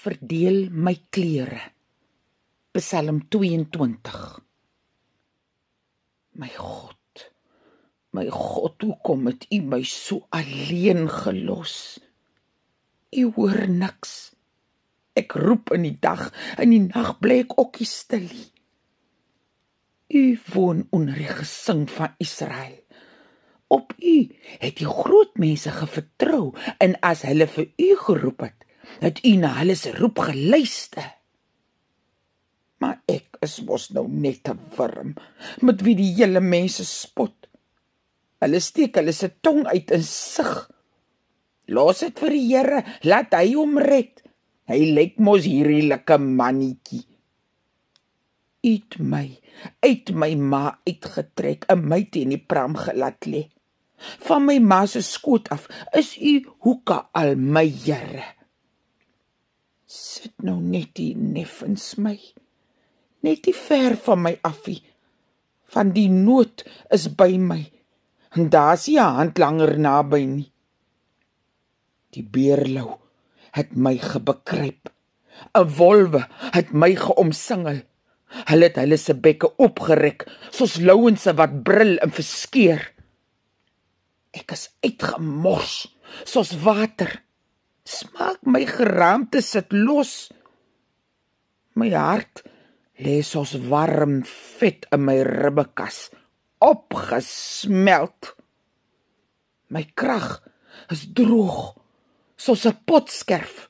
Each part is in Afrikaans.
verdeel my klere. Psalm 22. My God. My God, hoe kom dit U my so alleen gelos? U hoor niks. Ek roep in die dag, in die nag bly ek okkie stil. U woon onder die gesing van Israel. Op U het die groot mense gevertrou en as hulle vir U geroep het, het U na hulle se roep geluister. Maar ek is mos nou net 'n worm met wie die hele mense spot. Hulle steek hulle se tong uit in sug. Los dit vir die Here, laat hy hom red. Hy lyk mos hierdie lekker mannetjie. Eet my, uit my ma uitgetrek, 'n my teen die pram gelat lê. Van my ma se skoot af is u hoeka al my Here. Sit nou net hier neffens my. Net die ver van my afie. Van die nood is by my. En daar's nie 'n hand langer naby nie. Die beerlou het my gebekruip. 'n Wolwe het my geomsingel. Hulle het hulle se bekke opgerek soos louense wat brul en verskeer. Ek is uitgemors soos water. Smaak my geraamte sit los. My hart lê soos warm vet in my ribbekas opgesmelt. My krag is droog soos 'n potskerf.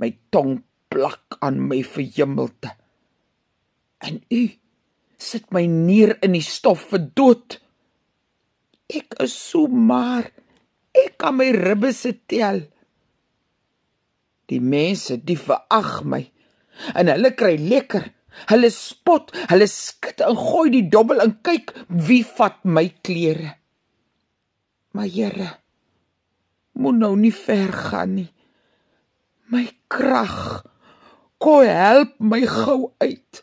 My tong plak aan my verjummelte. En u sit my neer in die stof vir dood. Ek is so maar ek kan my ribbe se tel. Die mense die verag my en hulle kry lekker Hulle spot, hulle skud en gooi die dobbel en kyk wie vat my klere. Maar Here, moet nou nie ver gaan nie. My krag, kom help my gou uit.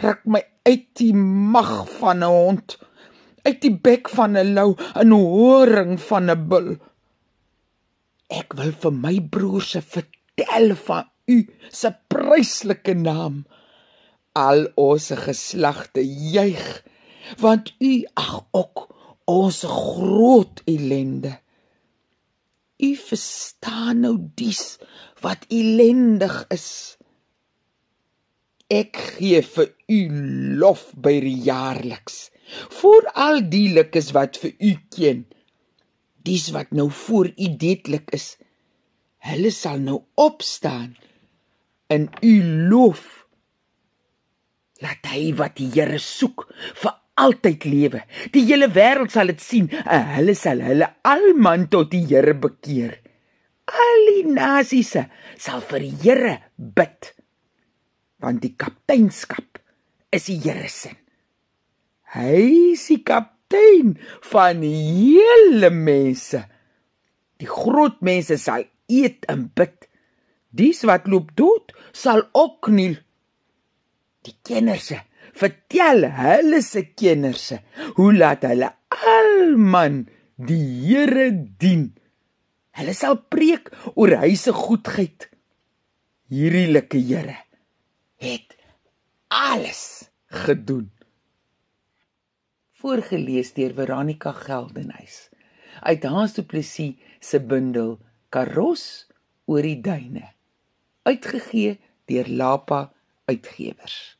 Ruk my uit die mag van 'n hond, uit die bek van 'n lou en horing van 'n bul. Ek wil vir my broer se vertel van u se pryslike naam. Al ons geslagte juig want u ag ook ons groot ellende. U verstaan nou dies wat ellendig is. Ek gee vir u lof by die jaarliks vir al die likes wat vir u ken dies wat nou voor u deetlik is hulle sal nou opstaan in u lof Laat hy wat die Here soek vir altyd lewe. Die hele wêreld sal dit sien en hulle sal hulle almal tot die Here bekeer. Al die nasies sal vir die Here bid. Want die kapteinskap is die Here se. Hy is die kaptein van die hele mense. Die groot mense sal eet en bid. Dies wat loop dood sal ook kniel die kennerse vertel hulle se kennerse hoe laat hulle almal die Here dien hulle sal preek oor hy se goedheid hierdie lekker Here het alles gedoen voorgeles deur Veronica Geldenhuys. Uit Hans Du Plessis se bundel Karos oor die duine. Uitgegee deur Lapa uitgewers